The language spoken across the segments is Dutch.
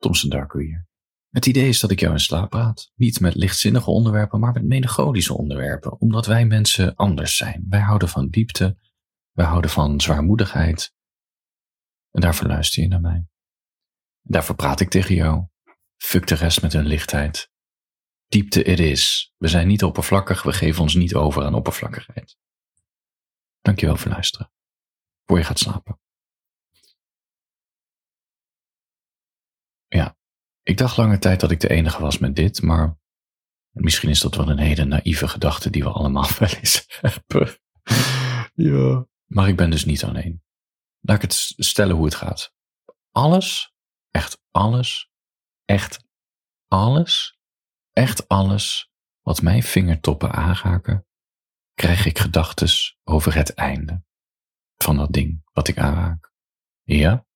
Thompson Darko hier. Het idee is dat ik jou in slaap praat. Niet met lichtzinnige onderwerpen, maar met melancholische onderwerpen. Omdat wij mensen anders zijn. Wij houden van diepte. Wij houden van zwaarmoedigheid. En daarvoor luister je naar mij. Daarvoor praat ik tegen jou. Fuck de rest met hun lichtheid. Diepte it is. We zijn niet oppervlakkig, we geven ons niet over aan oppervlakkigheid. Dankjewel voor luisteren. Voor je gaat slapen. Ja, ik dacht lange tijd dat ik de enige was met dit, maar misschien is dat wel een hele naïeve gedachte die we allemaal wel eens hebben. Ja. Maar ik ben dus niet alleen. Laat ik het stellen hoe het gaat. Alles, echt alles, echt alles, echt alles wat mijn vingertoppen aanraken, krijg ik gedachten over het einde van dat ding wat ik aanraak. Ja,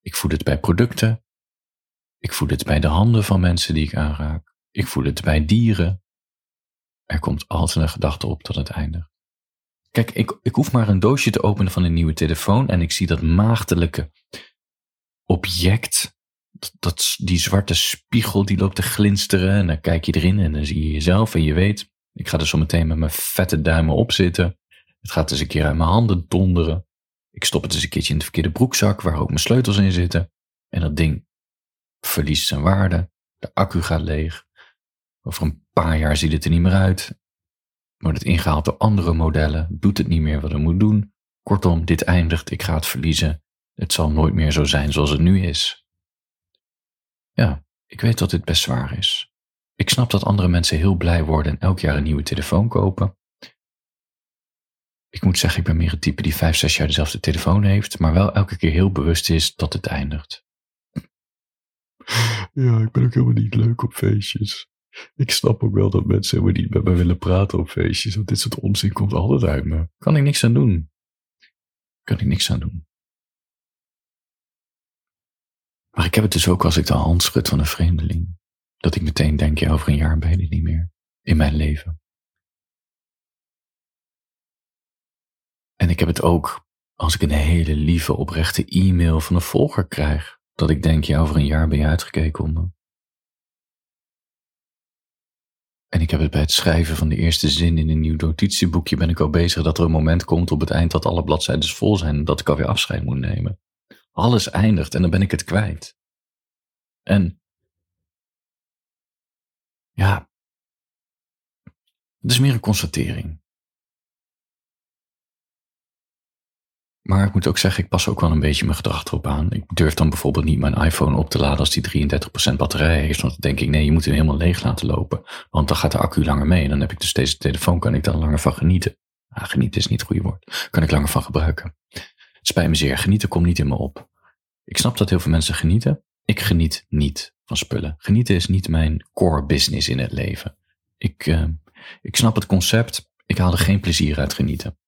ik voel het bij producten. Ik voel het bij de handen van mensen die ik aanraak. Ik voel het bij dieren. Er komt altijd een gedachte op tot het eindigt. Kijk, ik, ik hoef maar een doosje te openen van een nieuwe telefoon en ik zie dat maagdelijke object, dat, die zwarte spiegel die loopt te glinsteren en dan kijk je erin en dan zie je jezelf en je weet, ik ga er zo meteen met mijn vette duimen op zitten. Het gaat eens een keer uit mijn handen donderen. Ik stop het eens een keertje in de verkeerde broekzak waar ook mijn sleutels in zitten. En dat ding verliest zijn waarde. De accu gaat leeg. Over een paar jaar ziet het er niet meer uit. Wordt het ingehaald door andere modellen. Doet het niet meer wat het moet doen. Kortom, dit eindigt. Ik ga het verliezen. Het zal nooit meer zo zijn zoals het nu is. Ja, ik weet dat dit best zwaar is. Ik snap dat andere mensen heel blij worden en elk jaar een nieuwe telefoon kopen. Ik moet zeggen, ik ben meer het type die vijf, zes jaar dezelfde telefoon heeft, maar wel elke keer heel bewust is dat het eindigt. Ja, ik ben ook helemaal niet leuk op feestjes. Ik snap ook wel dat mensen helemaal niet met me willen praten op feestjes, want dit soort onzin komt altijd uit me. Kan ik niks aan doen. Kan ik niks aan doen. Maar ik heb het dus ook als ik de hand schud van een vreemdeling. Dat ik meteen denk, ja, over een jaar ben je niet meer. In mijn leven. En ik heb het ook als ik een hele lieve, oprechte e-mail van een volger krijg. Dat ik denk, ja, over een jaar ben je uitgekeken me. En ik heb het bij het schrijven van de eerste zin in een nieuw notitieboekje ben ik al bezig dat er een moment komt op het eind dat alle bladzijden vol zijn en dat ik alweer afscheid moet nemen. Alles eindigt en dan ben ik het kwijt. En ja, het is meer een constatering. Maar ik moet ook zeggen, ik pas ook wel een beetje mijn gedrag erop aan. Ik durf dan bijvoorbeeld niet mijn iPhone op te laden als die 33% batterij heeft. Want dan denk ik, nee, je moet hem helemaal leeg laten lopen. Want dan gaat de accu langer mee. En dan heb ik dus deze telefoon, kan ik dan langer van genieten. Ah, genieten is niet het goede woord. Kan ik langer van gebruiken. Het spijt me zeer, genieten komt niet in me op. Ik snap dat heel veel mensen genieten. Ik geniet niet van spullen. Genieten is niet mijn core business in het leven. Ik, uh, ik snap het concept. Ik haal er geen plezier uit genieten.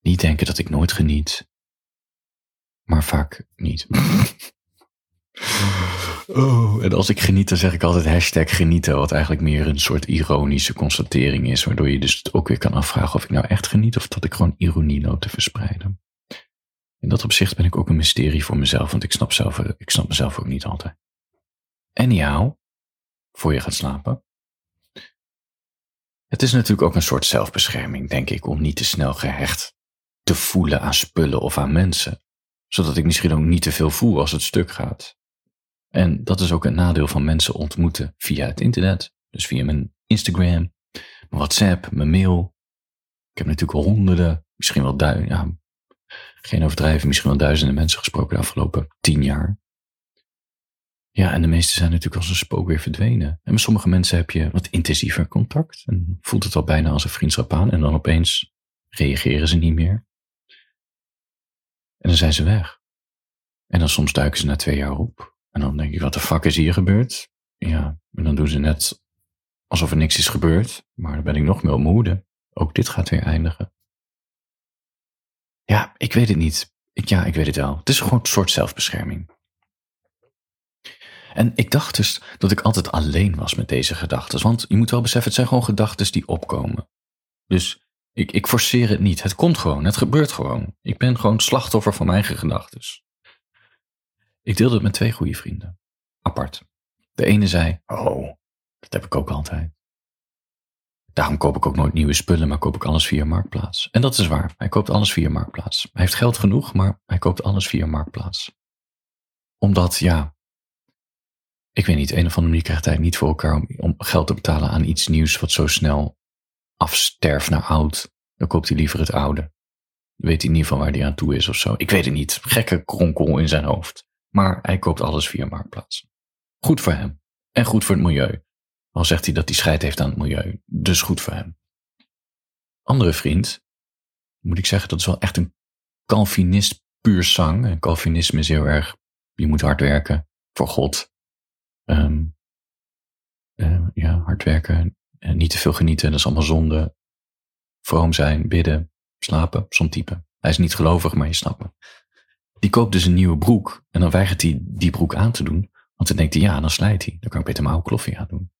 Niet denken dat ik nooit geniet, maar vaak niet. Oh, en als ik geniet, dan zeg ik altijd hashtag genieten, wat eigenlijk meer een soort ironische constatering is, waardoor je dus ook weer kan afvragen of ik nou echt geniet of dat ik gewoon ironie nood te verspreiden. In dat opzicht ben ik ook een mysterie voor mezelf, want ik snap, zelf, ik snap mezelf ook niet altijd. En jou, voor je gaat slapen. Het is natuurlijk ook een soort zelfbescherming, denk ik, om niet te snel gehecht te voelen aan spullen of aan mensen. Zodat ik misschien ook niet te veel voel als het stuk gaat. En dat is ook een nadeel van mensen ontmoeten via het internet. Dus via mijn Instagram, mijn WhatsApp, mijn mail. Ik heb natuurlijk honderden, misschien wel duizenden, ja, geen overdrijven, misschien wel duizenden mensen gesproken de afgelopen tien jaar. Ja, en de meeste zijn natuurlijk als een spook weer verdwenen. En met sommige mensen heb je wat intensiever contact. En voelt het al bijna als een vriendschap aan. En dan opeens reageren ze niet meer. En dan zijn ze weg. En dan soms duiken ze na twee jaar op. En dan denk ik, wat de fuck is hier gebeurd? Ja, en dan doen ze net alsof er niks is gebeurd. Maar dan ben ik nog meer moede. Ook dit gaat weer eindigen. Ja, ik weet het niet. Ik, ja, ik weet het wel. Het is gewoon een soort zelfbescherming. En ik dacht dus dat ik altijd alleen was met deze gedachten. Want je moet wel beseffen, het zijn gewoon gedachten die opkomen. Dus ik, ik forceer het niet. Het komt gewoon. Het gebeurt gewoon. Ik ben gewoon slachtoffer van mijn eigen gedachten. Ik deelde het met twee goede vrienden. Apart. De ene zei, oh, dat heb ik ook altijd. Daarom koop ik ook nooit nieuwe spullen, maar koop ik alles via Marktplaats. En dat is waar. Hij koopt alles via Marktplaats. Hij heeft geld genoeg, maar hij koopt alles via Marktplaats. Omdat, ja, ik weet niet, een of andere manier krijgt hij niet voor elkaar om, om geld te betalen aan iets nieuws wat zo snel afsterft naar oud. Dan koopt hij liever het oude. Weet hij niet van waar hij aan toe is of zo. Ik weet het niet. Gekke kronkel in zijn hoofd. Maar hij koopt alles via Marktplaats. Goed voor hem. En goed voor het milieu. Al zegt hij dat hij scheid heeft aan het milieu. Dus goed voor hem. Andere vriend, moet ik zeggen, dat is wel echt een Calvinist puur zang. En Calvinisme is heel erg, je moet hard werken voor God. Eh, ja, hard werken. En niet te veel genieten, dat is allemaal zonde. Vroom zijn, bidden, slapen, zo'n type. Hij is niet gelovig, maar je snapt me. Die koopt dus een nieuwe broek en dan weigert hij die broek aan te doen. Want dan denkt hij, ja, dan slijt hij. Dan kan ik beter mijn oude kloffie aan doen.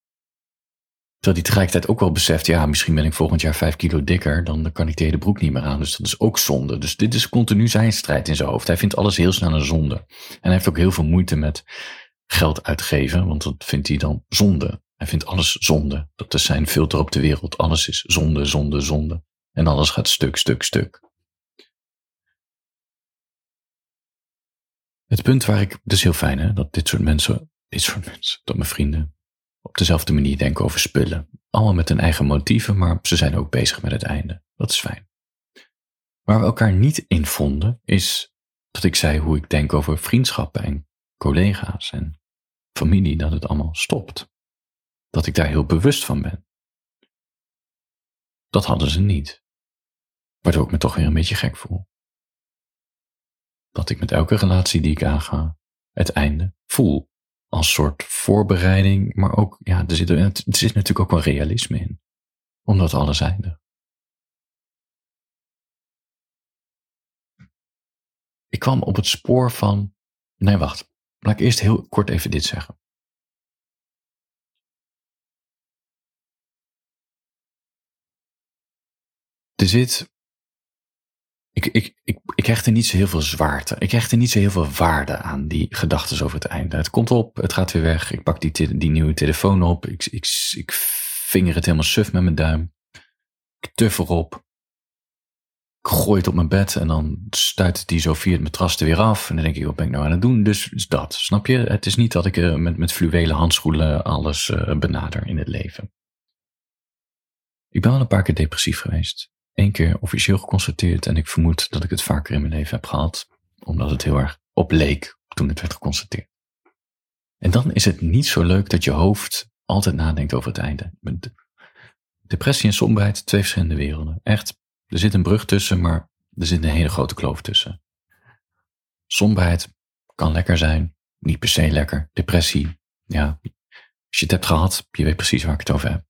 Terwijl hij tegelijkertijd ook wel beseft, ja, misschien ben ik volgend jaar vijf kilo dikker, dan kan ik de hele broek niet meer aan. Dus dat is ook zonde. Dus dit is continu zijn strijd in zijn hoofd. Hij vindt alles heel snel een zonde. En hij heeft ook heel veel moeite met geld uitgeven, want dat vindt hij dan zonde. Hij vindt alles zonde. Dat is zijn filter op de wereld. Alles is zonde, zonde, zonde. En alles gaat stuk, stuk, stuk. Het punt waar ik, het is heel fijn hè, dat dit soort mensen, dit soort mensen, dat mijn vrienden op dezelfde manier denken over spullen. Allemaal met hun eigen motieven, maar ze zijn ook bezig met het einde. Dat is fijn. Waar we elkaar niet in vonden, is dat ik zei hoe ik denk over vriendschappen en collega's en familie, dat het allemaal stopt. Dat ik daar heel bewust van ben. Dat hadden ze niet. Waardoor ik me toch weer een beetje gek voel. Dat ik met elke relatie die ik aanga, het einde voel als soort voorbereiding, maar ook, ja, er zit, er, natuurlijk ook wel realisme in. Omdat alles eindigt. Ik kwam op het spoor van, nee wacht, laat ik eerst heel kort even dit zeggen. Er zit ik, ik, ik, ik hecht er niet zo heel veel zwaarte. Ik hecht er niet zo heel veel waarde aan, die gedachten over het einde. Het komt op, het gaat weer weg. Ik pak die, die nieuwe telefoon op. Ik, ik, ik vinger het helemaal suf met mijn duim. Ik tuf erop. Ik gooi het op mijn bed en dan stuit die zo via het matras er weer af. En dan denk ik, wat ben ik nou aan het doen? Dus is dat, snap je? Het is niet dat ik uh, met, met fluwelen handschoenen alles uh, benader in het leven. Ik ben wel een paar keer depressief geweest één keer officieel geconstateerd en ik vermoed dat ik het vaker in mijn leven heb gehad, omdat het heel erg opleek toen het werd geconstateerd. En dan is het niet zo leuk dat je hoofd altijd nadenkt over het einde. Depressie en somberheid, twee verschillende werelden. Echt, er zit een brug tussen, maar er zit een hele grote kloof tussen. Somberheid kan lekker zijn, niet per se lekker. Depressie, ja, als je het hebt gehad, je weet precies waar ik het over heb.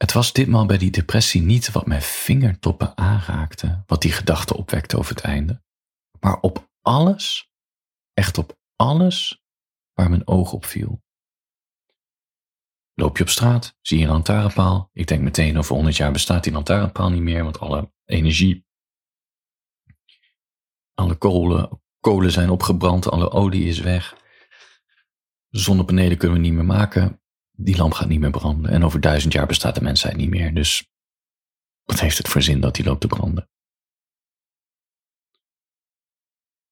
Het was ditmaal bij die depressie niet wat mijn vingertoppen aanraakte, wat die gedachte opwekte over het einde, maar op alles, echt op alles waar mijn oog op viel. Loop je op straat, zie je een lantaarnpaal. Ik denk meteen over 100 jaar bestaat die lantaarnpaal niet meer, want alle energie, alle kolen, kolen zijn opgebrand, alle olie is weg. Zonnepanelen kunnen we niet meer maken die lamp gaat niet meer branden. En over duizend jaar bestaat de mensheid niet meer. Dus wat heeft het voor zin dat die loopt te branden?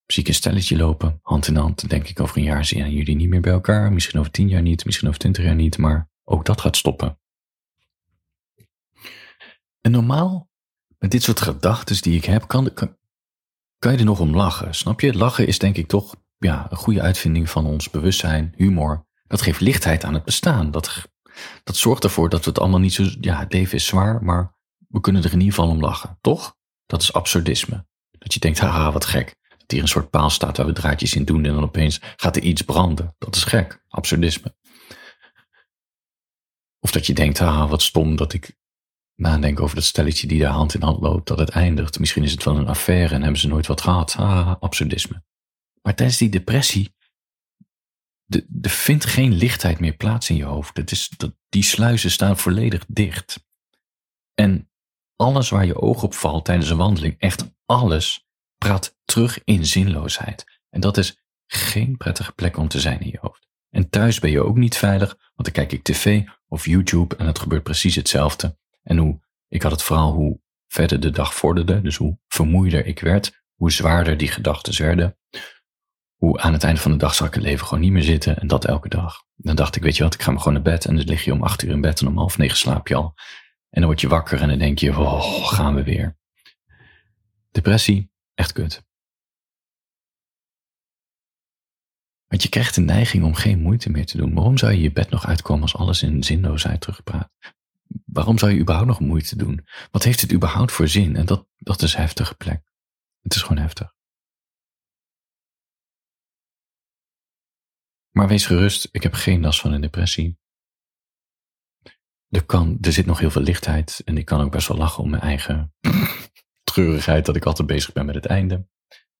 Zie ik een stelletje lopen, hand in hand, denk ik over een jaar zien jullie niet meer bij elkaar. Misschien over tien jaar niet, misschien over twintig jaar niet, maar ook dat gaat stoppen. En normaal, met dit soort gedachten die ik heb, kan, kan, kan je er nog om lachen. Snap je? Lachen is denk ik toch ja, een goede uitvinding van ons bewustzijn, humor. Dat geeft lichtheid aan het bestaan. Dat, dat zorgt ervoor dat we het allemaal niet zo. Ja, het leven is zwaar, maar we kunnen er in ieder geval om lachen, toch? Dat is absurdisme. Dat je denkt, haha, wat gek. Dat hier een soort paal staat waar we draadjes in doen en dan opeens gaat er iets branden. Dat is gek. Absurdisme. Of dat je denkt, haha, wat stom dat ik nadenk over dat stelletje die daar hand in hand loopt, dat het eindigt. Misschien is het wel een affaire en hebben ze nooit wat gehad. Haha, absurdisme. Maar tijdens die depressie er vindt geen lichtheid meer plaats in je hoofd. Het is, dat, die sluizen staan volledig dicht. En alles waar je oog op valt tijdens een wandeling, echt alles, praat terug in zinloosheid. En dat is geen prettige plek om te zijn in je hoofd. En thuis ben je ook niet veilig, want dan kijk ik tv of YouTube en het gebeurt precies hetzelfde. En hoe, ik had het vooral hoe verder de dag vorderde, dus hoe vermoeider ik werd, hoe zwaarder die gedachten werden, hoe aan het einde van de dag zag ik het leven gewoon niet meer zitten en dat elke dag. Dan dacht ik, weet je wat, ik ga maar gewoon naar bed en dan lig je om acht uur in bed en om half negen slaap je al. En dan word je wakker en dan denk je, oh, gaan we weer. Depressie, echt kut. Want je krijgt de neiging om geen moeite meer te doen. Waarom zou je je bed nog uitkomen als alles in zinloosheid terugpraat? Waarom zou je überhaupt nog moeite doen? Wat heeft het überhaupt voor zin? En dat, dat is een heftige plek. Het is gewoon heftig. Maar wees gerust, ik heb geen last van een depressie. Er, kan, er zit nog heel veel lichtheid en ik kan ook best wel lachen om mijn eigen treurigheid dat ik altijd bezig ben met het einde.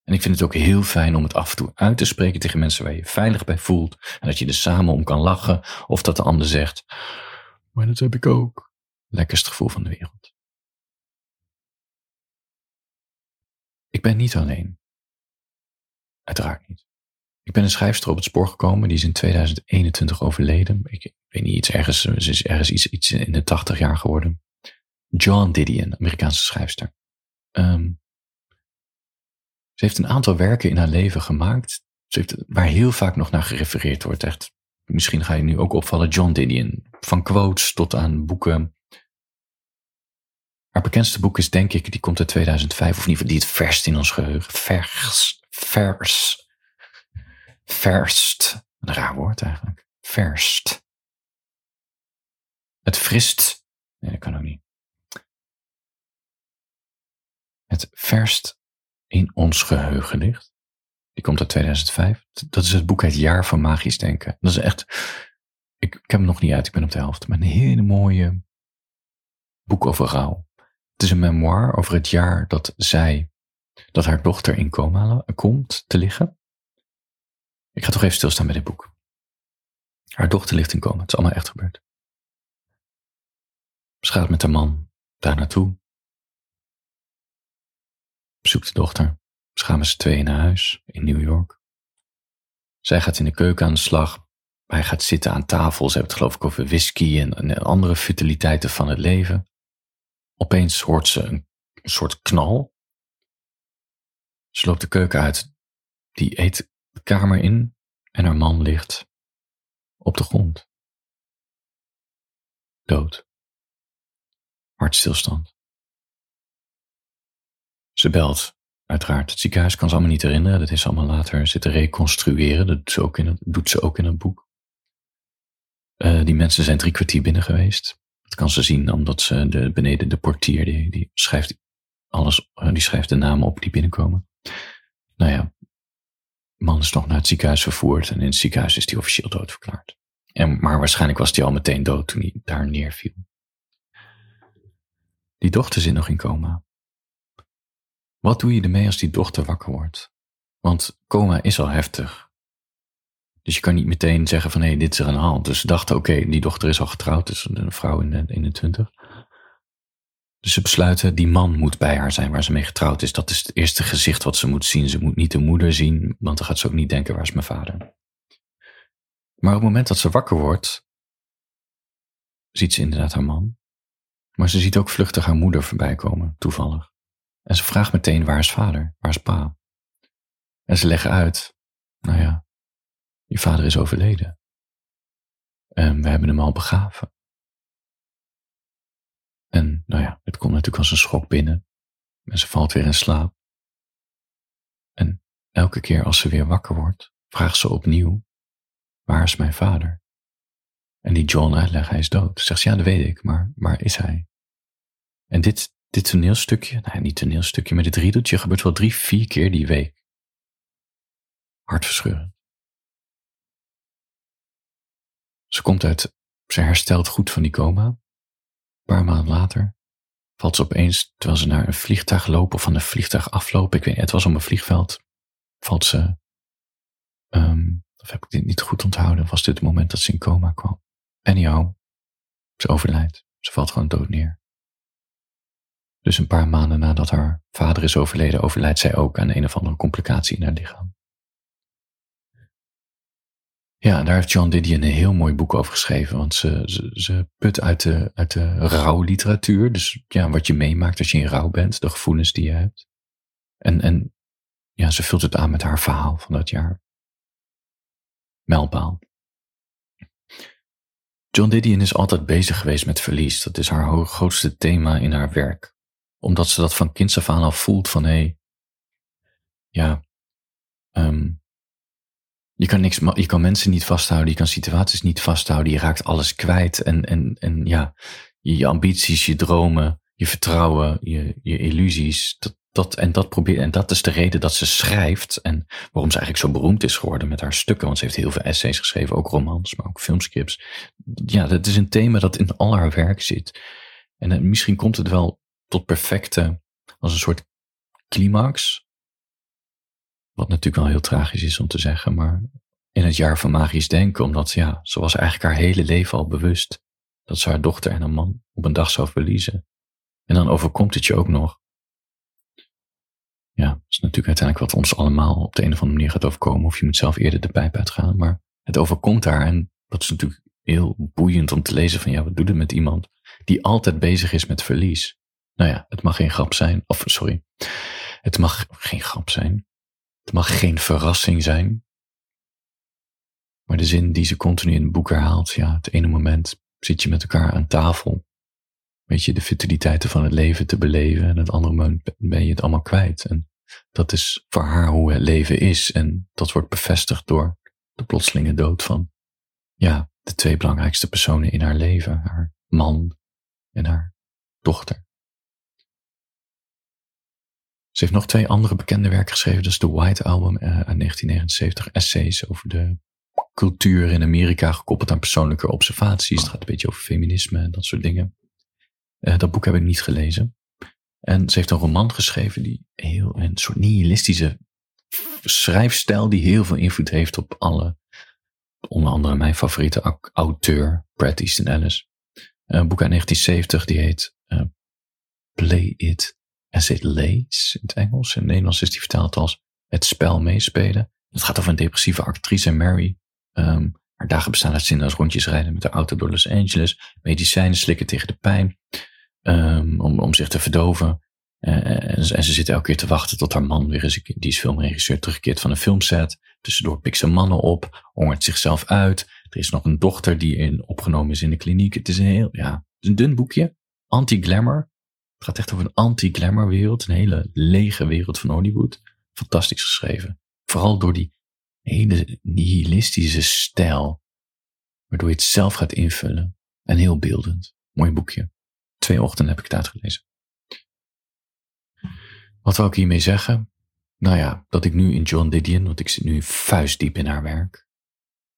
En ik vind het ook heel fijn om het af en toe uit te spreken tegen mensen waar je je veilig bij voelt. En dat je er samen om kan lachen. Of dat de ander zegt, maar dat heb ik ook. Lekkerst gevoel van de wereld. Ik ben niet alleen. Uiteraard niet. Ik ben een schrijfster op het spoor gekomen, die is in 2021 overleden. Ik, weet niet, iets ergens, ze is ergens iets, iets in de 80 jaar geworden. John Didion, Amerikaanse schrijfster. Um, ze heeft een aantal werken in haar leven gemaakt, ze heeft, waar heel vaak nog naar gerefereerd wordt. Echt, misschien ga je nu ook opvallen, John Didion. Van quotes tot aan boeken. Haar bekendste boek is denk ik, die komt uit 2005, of in ieder die het verst in ons geheugen. Vers, vers, verst. Een raar woord eigenlijk. Verst. Het frist. Nee, dat kan ook niet. Het verst in ons geheugen ligt. Die komt uit 2005. Dat is het boek Het Jaar van Magisch Denken. Dat is echt, ik, ik heb hem nog niet uit, ik ben op de helft. Maar een hele mooie boek over rouw. Het is een memoir over het jaar dat zij, dat haar dochter in coma komt te liggen. Ik ga toch even stilstaan bij dit boek. Haar dochter ligt in coma. Het is allemaal echt gebeurd. Ze gaat met haar man daar naartoe bezoekt de dochter. Ze gaan met z'n tweeën naar huis in New York. Zij gaat in de keuken aan de slag. Hij gaat zitten aan tafel. Ze hebben het geloof ik over whisky en, en andere futiliteiten van het leven. Opeens hoort ze een, een soort knal. Ze loopt de keuken uit. Die eet kamer in en haar man ligt op de grond. Dood. Hartstilstand. Ze belt uiteraard het ziekenhuis, kan ze allemaal niet herinneren. Dat is allemaal later zitten reconstrueren. Dat doet ze ook in het, doet ze ook in boek. Uh, die mensen zijn drie kwartier binnen geweest. Dat kan ze zien omdat ze de, beneden de portier, die, die schrijft alles, uh, die schrijft de namen op die binnenkomen. Nou ja, man is nog naar het ziekenhuis vervoerd en in het ziekenhuis is hij officieel doodverklaard. En, maar waarschijnlijk was hij al meteen dood toen hij daar neerviel. Die dochter zit nog in coma. Wat doe je ermee als die dochter wakker wordt? Want coma is al heftig. Dus je kan niet meteen zeggen van hé, hey, dit is er aan de. Dus ze dachten oké, die dochter is al getrouwd, dus een vrouw in de, in de twintig. Dus ze besluiten, die man moet bij haar zijn waar ze mee getrouwd is. Dat is het eerste gezicht wat ze moet zien. Ze moet niet de moeder zien, want dan gaat ze ook niet denken, waar is mijn vader? Maar op het moment dat ze wakker wordt, ziet ze inderdaad haar man. Maar ze ziet ook vluchtig haar moeder voorbij komen, toevallig. En ze vraagt meteen, waar is vader? Waar is pa? En ze leggen uit, nou ja, je vader is overleden. En we hebben hem al begraven. En nou ja, komt natuurlijk als een schok binnen. En ze valt weer in slaap. En elke keer als ze weer wakker wordt, vraagt ze opnieuw, waar is mijn vader? En die John uitlegt, hij is dood. Zegt ze, ja, dat weet ik, maar waar is hij? En dit, dit toneelstukje, nee, niet toneelstukje, maar dit riedeltje gebeurt wel drie, vier keer die week. Hartverscheurend. Ze komt uit, ze herstelt goed van die coma. Een paar maanden later valt ze opeens, terwijl ze naar een vliegtuig loopt of van een vliegtuig aflopen, ik weet niet, het was op een vliegveld, valt ze, um, of heb ik dit niet goed onthouden, was dit het moment dat ze in coma kwam. Anyhow, ze overlijdt. Ze valt gewoon dood neer. Dus een paar maanden nadat haar vader is overleden, overlijdt zij ook aan een of andere complicatie in haar lichaam. Ja, daar heeft John Didion een heel mooi boek over geschreven, want ze, ze, ze put uit de, uit de rouwliteratuur, dus ja, wat je meemaakt als je in rouw bent, de gevoelens die je hebt. En, en ja, ze vult het aan met haar verhaal van dat jaar. Mijlpaal. John Didion is altijd bezig geweest met verlies. Dat is haar grootste thema in haar werk. Omdat ze dat van kinds af aan al voelt van hé, hey, ja, um, je kan niks, je kan mensen niet vasthouden, je kan situaties niet vasthouden, je raakt alles kwijt en, en, en ja, je, ambities, je dromen, je vertrouwen, je, je illusies, dat, dat, en, dat probeer, en dat is de reden dat ze schrijft en waarom ze eigenlijk zo beroemd is geworden met haar stukken, want ze heeft heel veel essays geschreven, ook romans, maar ook filmscripts. Ja, dat is een thema dat in al haar werk zit. En misschien komt het wel tot perfecte, als een soort climax, wat natuurlijk wel heel tragisch is om te zeggen, maar in het jaar van magisch denken, omdat ja, ze was eigenlijk haar hele leven al bewust dat ze haar dochter en haar man op een dag zou verliezen. En dan overkomt het je ook nog. Ja, dat is natuurlijk uiteindelijk wat ons allemaal op de een of andere manier gaat overkomen, of je moet zelf eerder de pijp uitgaan, maar het overkomt haar en dat is natuurlijk heel boeiend om te lezen van ja, wat doet het met iemand die altijd bezig is met verlies. Nou ja, het mag geen grap zijn, of sorry, het mag geen grap zijn. Het mag geen verrassing zijn. Maar de zin die ze continu in het boek herhaalt, ja, het ene moment zit je met elkaar aan tafel. Weet je, de futiliteiten van het leven te beleven en het andere moment ben je het allemaal kwijt. En dat is voor haar hoe het leven is. En dat wordt bevestigd door de plotselinge dood van, ja, de twee belangrijkste personen in haar leven. Haar man en haar dochter. Ze heeft nog twee andere bekende werken geschreven. Dat is de White Album uh, uit 1979. Essays over de cultuur in Amerika gekoppeld aan persoonlijke observaties. Het gaat een beetje over feminisme en dat soort dingen. Uh, dat boek heb ik niet gelezen. En ze heeft een roman geschreven die heel een soort nihilistische schrijfstijl die heel veel invloed heeft op alle, onder andere mijn favoriete auteur, Brad Easton Ellis. Een boek uit 1970 die heet uh, Play It As It Lays in het Engels. In het Nederlands is die vertaald als Het spel meespelen. Het gaat over een depressieve actrice, Mary. Um, haar dagen bestaan uit zin als rondjes rijden met de auto door Los Angeles. Medicijnen slikken tegen de pijn. Um, om, om zich te verdoven. Uh, en, ze zit elke keer te wachten tot haar man weer eens, die is filmregisseur, terugkeert van een filmset. Tussendoor pikt ze mannen op, hongert zichzelf uit. Er is nog een dochter die in, opgenomen is in de kliniek. Het is een heel, ja, is een dun boekje. Anti-glamour. Het gaat echt over een anti-glamour wereld, een hele lege wereld van Hollywood. Fantastisch geschreven. Vooral door die hele nihilistische stijl, waardoor je het zelf gaat invullen. En heel beeldend. Mooi boekje. Twee ochtenden heb ik het uitgelezen. Wat wil ik hiermee zeggen? Nou ja, dat ik nu in John Didion, want ik zit nu vuistdiep in haar werk.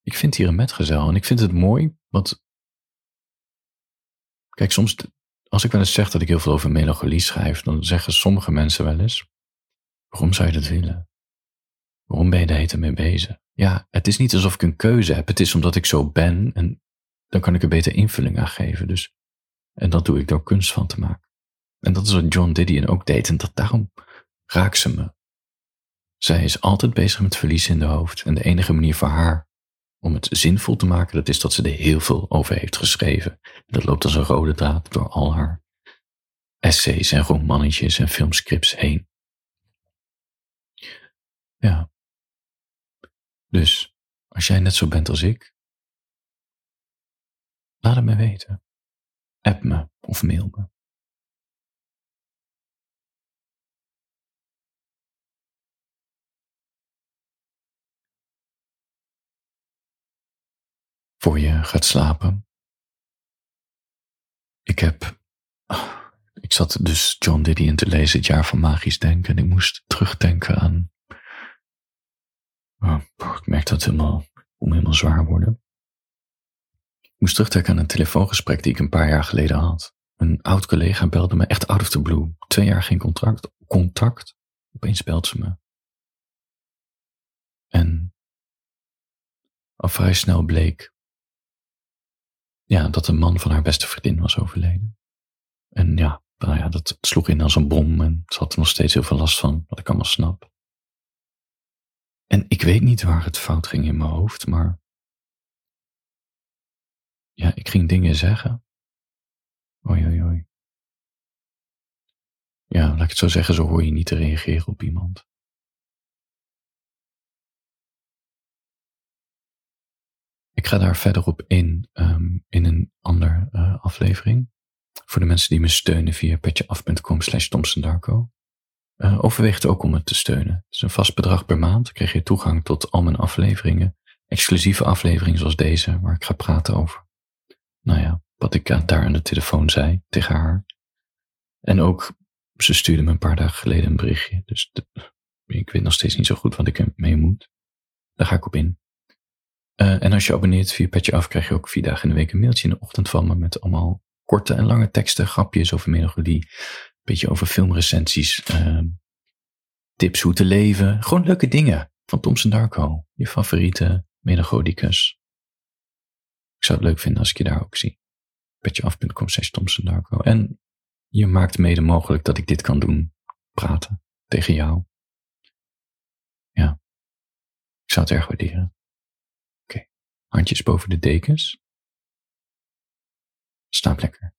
Ik vind hier een metgezel en ik vind het mooi, want Kijk, soms als ik wel eens zeg dat ik heel veel over melancholie schrijf, dan zeggen sommige mensen wel eens: Waarom zou je dat willen? Waarom ben je daar mee bezig? Ja, het is niet alsof ik een keuze heb. Het is omdat ik zo ben en dan kan ik er beter invulling aan geven. Dus, en dat doe ik door kunst van te maken. En dat is wat John Didion ook deed en dat, daarom raakt ze me. Zij is altijd bezig met verlies in de hoofd en de enige manier voor haar om het zinvol te maken, dat is dat ze er heel veel over heeft geschreven. Dat loopt als een rode draad door al haar essays en romannetjes en filmscripts heen. Ja. Dus, als jij net zo bent als ik, laat het me weten. App me of mail me. Voor je gaat slapen. Ik heb. Ik zat dus John Didion te lezen, het jaar van magisch denken. En ik moest terugdenken aan. Oh, ik merk dat helemaal, om helemaal zwaar worden. Ik moest terugdenken aan een telefoongesprek die ik een paar jaar geleden had. Een oud collega belde me echt out of the blue. Twee jaar geen contract, contact. Opeens belt ze me. En al vrij snel bleek ja, dat de man van haar beste vriendin was overleden. En ja, nou ja, dat sloeg in als een bom en ze had er nog steeds heel veel last van, wat ik allemaal snap. En ik weet niet waar het fout ging in mijn hoofd, maar ja, ik ging dingen zeggen. Oei, oei, oei. Ja, laat ik het zo zeggen, zo hoor je niet te reageren op iemand. Ga daar verder op in um, in een andere uh, aflevering. Voor de mensen die me steunen via petjeaf.com slash Darko. Uh, overweeg het ook om het te steunen. Het is een vast bedrag per maand. Dan krijg je toegang tot al mijn afleveringen. Exclusieve afleveringen zoals deze, waar ik ga praten over. Nou ja, wat ik daar aan de telefoon zei tegen haar. En ook, ze stuurde me een paar dagen geleden een berichtje. Dus ik weet nog steeds niet zo goed wat ik ermee moet. Daar ga ik op in. Uh, en als je abonneert via Petje Af, krijg je ook vier dagen in de week een mailtje in de ochtend van me met allemaal korte en lange teksten, grapjes over melancholie, een beetje over filmrecensies, uh, tips hoe te leven, gewoon leuke dingen van Thompson Darko, je favoriete melancholicus. Ik zou het leuk vinden als ik je daar ook zie. Petjeaf.com slash Thompson Darko. En je maakt mede mogelijk dat ik dit kan doen, praten tegen jou. Ja, ik zou het erg waarderen. Handjes boven de dekens. Slaap lekker.